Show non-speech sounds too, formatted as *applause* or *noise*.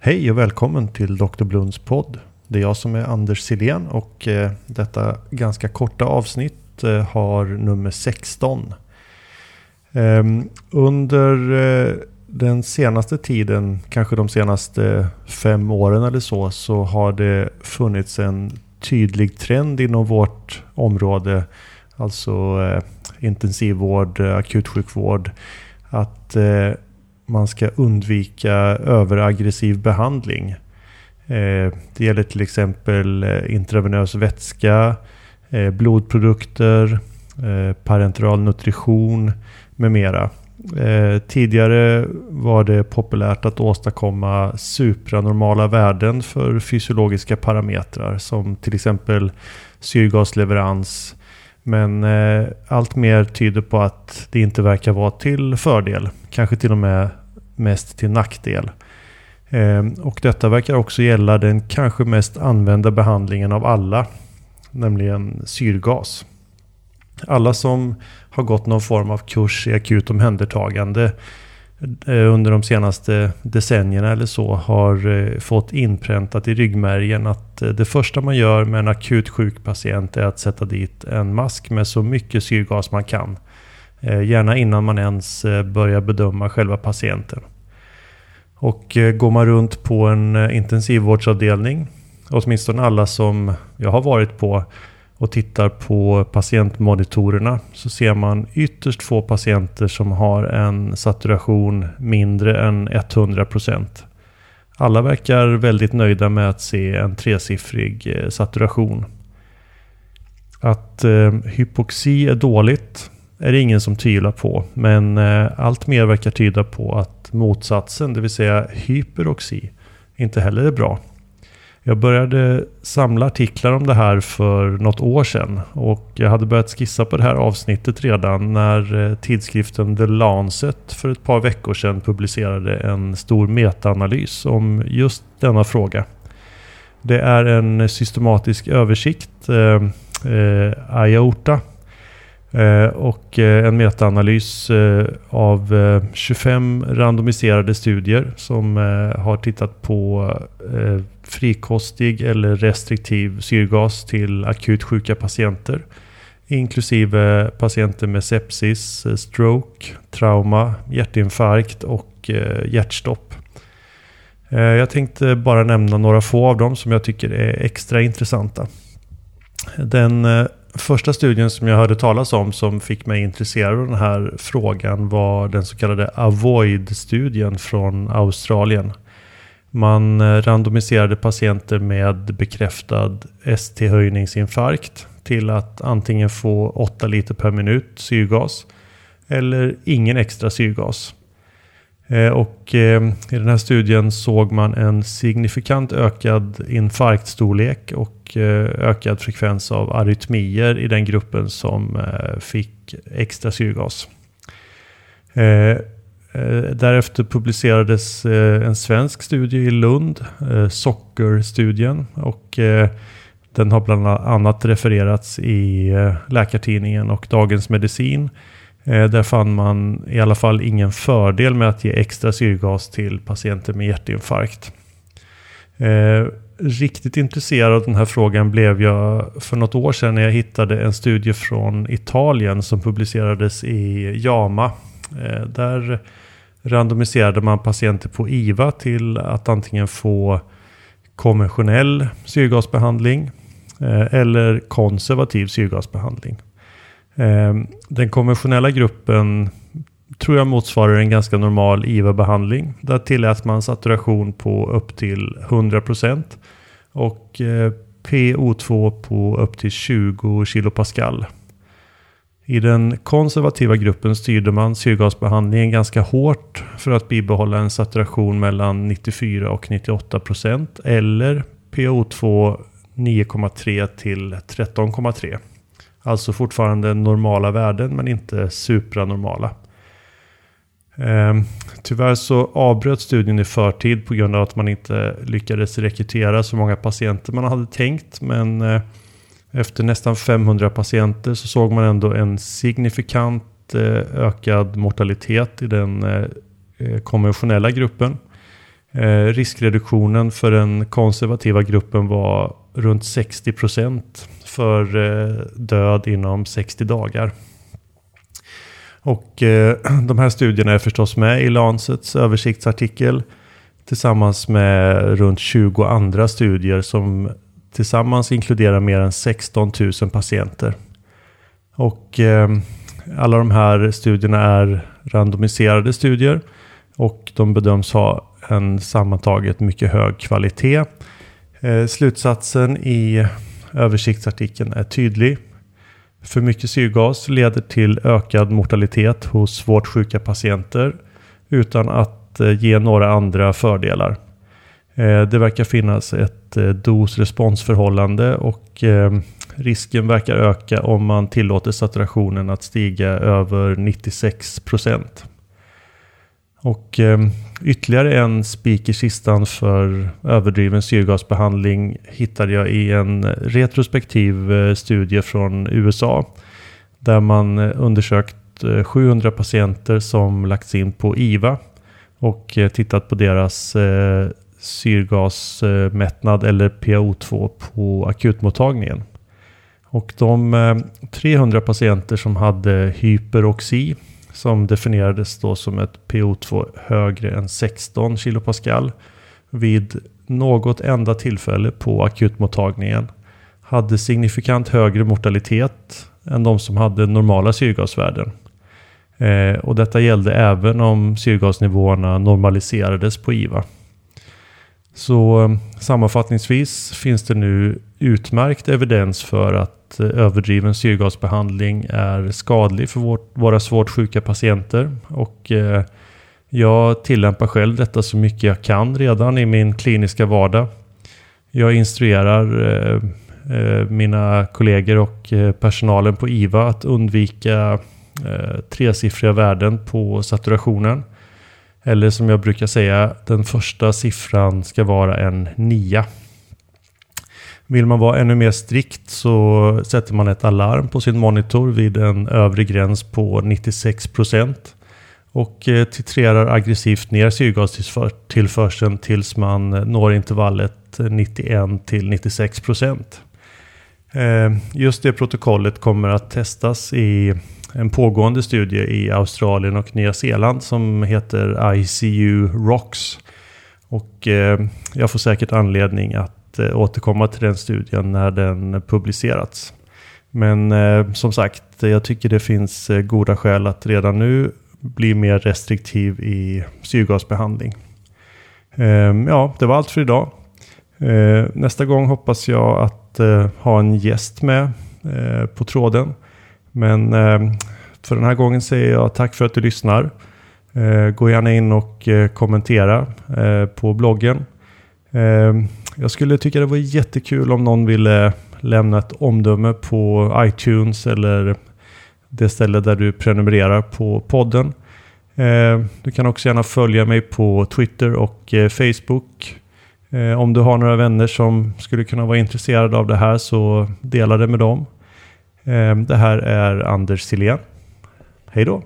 Hej och välkommen till Dr. Blunds podd. Det är jag som är Anders Silén och eh, detta ganska korta avsnitt eh, har nummer 16. Ehm, under eh, den senaste tiden, kanske de senaste fem åren eller så, så har det funnits en tydlig trend inom vårt område, alltså eh, intensivvård, akutsjukvård, att eh, man ska undvika överaggressiv behandling. Eh, det gäller till exempel eh, intravenös vätska, eh, blodprodukter, parenteral nutrition med mera. Tidigare var det populärt att åstadkomma supranormala värden för fysiologiska parametrar som till exempel syrgasleverans. Men eh, allt mer tyder på att det inte verkar vara till fördel, kanske till och med mest till nackdel. Eh, och detta verkar också gälla den kanske mest använda behandlingen av alla, nämligen syrgas. Alla som har gått någon form av kurs i akut omhändertagande Eh, under de senaste decennierna eller så har eh, fått inpräntat i ryggmärgen att eh, det första man gör med en akut sjuk patient är att sätta dit en mask med så mycket syrgas man kan. Gärna innan man ens börjar bedöma själva patienten. Och går man runt på en intensivvårdsavdelning, åtminstone alla som jag har varit på, och tittar på patientmonitorerna så ser man ytterst få patienter som har en saturation mindre än 100%. Alla verkar väldigt nöjda med att se en tresiffrig eh, saturation. Att eh, hypoxi är dåligt är det ingen som tvivlar på. Men eh, allt mer verkar tyda på att motsatsen, det vill säga hyperoxi, inte heller är bra. Jag började samla artiklar om det här för något år sedan och jag hade börjat skissa på det här avsnittet redan när eh, tidskriften The Lancet för ett par veckor sedan publicerade en stor metaanalys om just denna fråga. Det är en systematisk översikt, eh, eh, IOTA, Eh, och eh, en metaanalys eh, av 25 randomiserade studier som har tittat på frikostig eller restriktiv syrgas till akut sjuka patienter. Inklusive patienter med sepsis, stroke, trauma, hjärtinfarkt och hjärtstopp. Jag tänkte bara nämna några få av dem som jag tycker är extra intressanta. Den första studien som jag hörde talas om som fick mig intresserad av den här frågan var den så kallade Avoid-studien från Australien. Man eh, randomiserade patienter med bekräftad ST-höjningsinfarkt till att antingen få 8 liter per minut syrgas eller ingen extra syrgas. Eh, och eh, i den här studien såg man en signifikant ökad infarktstorlek och eh, ökad frekvens av arytmier i den gruppen som fick extra syrgas. Därefter publicerades en svensk studie i Lund, Sockerstudien. Och den har bland annat refererats i Läkartidningen och Dagens Medicin. Eh, där fann man i alla fall ingen fördel med att ge extra syrgas till patienter med hjärtinfarkt. Eh, riktigt intresserad av den här frågan blev jag för något år sedan när jag hittade en studie från Italien som publicerades i JAMA. Eh, där randomiserade man patienter på IVA till att antingen få konventionell syrgasbehandling eller konservativ syrgasbehandling. Ehm, den konventionella gruppen tror jag motsvarar en ganska normal IVA-behandling. Där tillät man saturation på upp till 100% och eh, PO2 på upp till 20 kilopascal. I den konservativa gruppen styrde man syrgasbehandlingen ganska hårt för att bibehålla en saturation mellan 94 och 98% eller PO2 9,3 till 13,3. Alltså fortfarande normala värden men inte supranormala. Eh, tyvärr så avbröt studien i förtid på grund av att man inte lyckades rekrytera så många patienter man hade tänkt. Men eh, efter nästan 500 patienter så såg man ändå en signifikant eh, ökad mortalitet i den eh, eh, konventionella gruppen. Eh, riskreduktionen för den konservativa gruppen var runt 60 procent för eh, död inom 60 dagar. Och eh, *clears throat* de här studierna är förstås med i Lancets översiktsartikel tillsammans med runt 20 andra studier som tillsammans inkluderar mer än 16 000 patienter. Och eh, alla de här studierna är randomiserade studier och de bedöms ha en sammantaget mycket hög kvalitet. Eh, slutsatsen i översiktsartikeln är tydlig. För mycket syrgas leder till ökad mortalitet hos svårt sjuka patienter utan att eh, ge några andra fördelar. Eh, det verkar finnas ett dos-responsförhållande och risken verkar öka om man tillåter saturationen att stiga över 96 procent. Och eh, ytterligare en spik i kistan för överdriven syrgasbehandling hittade jag i en retrospektiv eh, studie från USA. Där man eh, undersökt eh, 700 patienter som lagts in på IVA och eh, tittat på deras eh, syrgasmättnad eller PaO2 på akutmottagningen. Och de 300 patienter som hade hyperoxi som definierades då som ett PO2 högre än 16 kilopascal vid något enda tillfälle på akutmottagningen hade signifikant högre mortalitet än de som hade normala syrgasvärden. Eh, och detta gällde även om syrgasnivåerna normaliserades på IVA. Så eh, sammanfattningsvis finns det nu utmärkt evidens för att eh, överdriven syrgasbehandling är skadlig för vårt, våra svårt sjuka patienter. Och eh, jag tillämpar själv detta så mycket jag kan redan i min kliniska vardag. Jag instruerar eh, eh mina kollegor och personalen på IVA att undvika eh, tresiffriga värden på saturationen. Eller som jag brukar säga, den första siffran ska vara en nia. Vill man vara ännu mer strikt så sätter man ett alarm på sin monitor vid en övre gräns på 96% och eh, titrerar aggressivt ner syrgastillförseln tills man når intervallet 91 till 96%. Eh, just det protokollet kommer att testas i en pågående studie i Australien och Nya Zeeland som heter ICU ROCKS. Och eh, jag får säkert anledning att Eh, återkomma till den studien när den publicerats. Men eh, som sagt, jag tycker det finns eh, goda skäl att redan nu bli mer restriktiv i syrgasbehandling. Ehm, ja, det var allt för idag. Eh, nästa gång hoppas jag att eh, ha en gäst med på tråden. Men eh, för den här gången säger jag tack för att du lyssnar. Eh, gå gärna in och eh, kommentera på bloggen. Jag skulle tycka det var jättekul om någon ville lämna ett omdöme på iTunes eller det ställe där du prenumererar på podden. Du kan också gärna följa mig på Twitter och Facebook. Om du har några vänner som skulle kunna vara intresserade av det här så dela det med dem. Ehm, det här är Anders Silén. Hej då!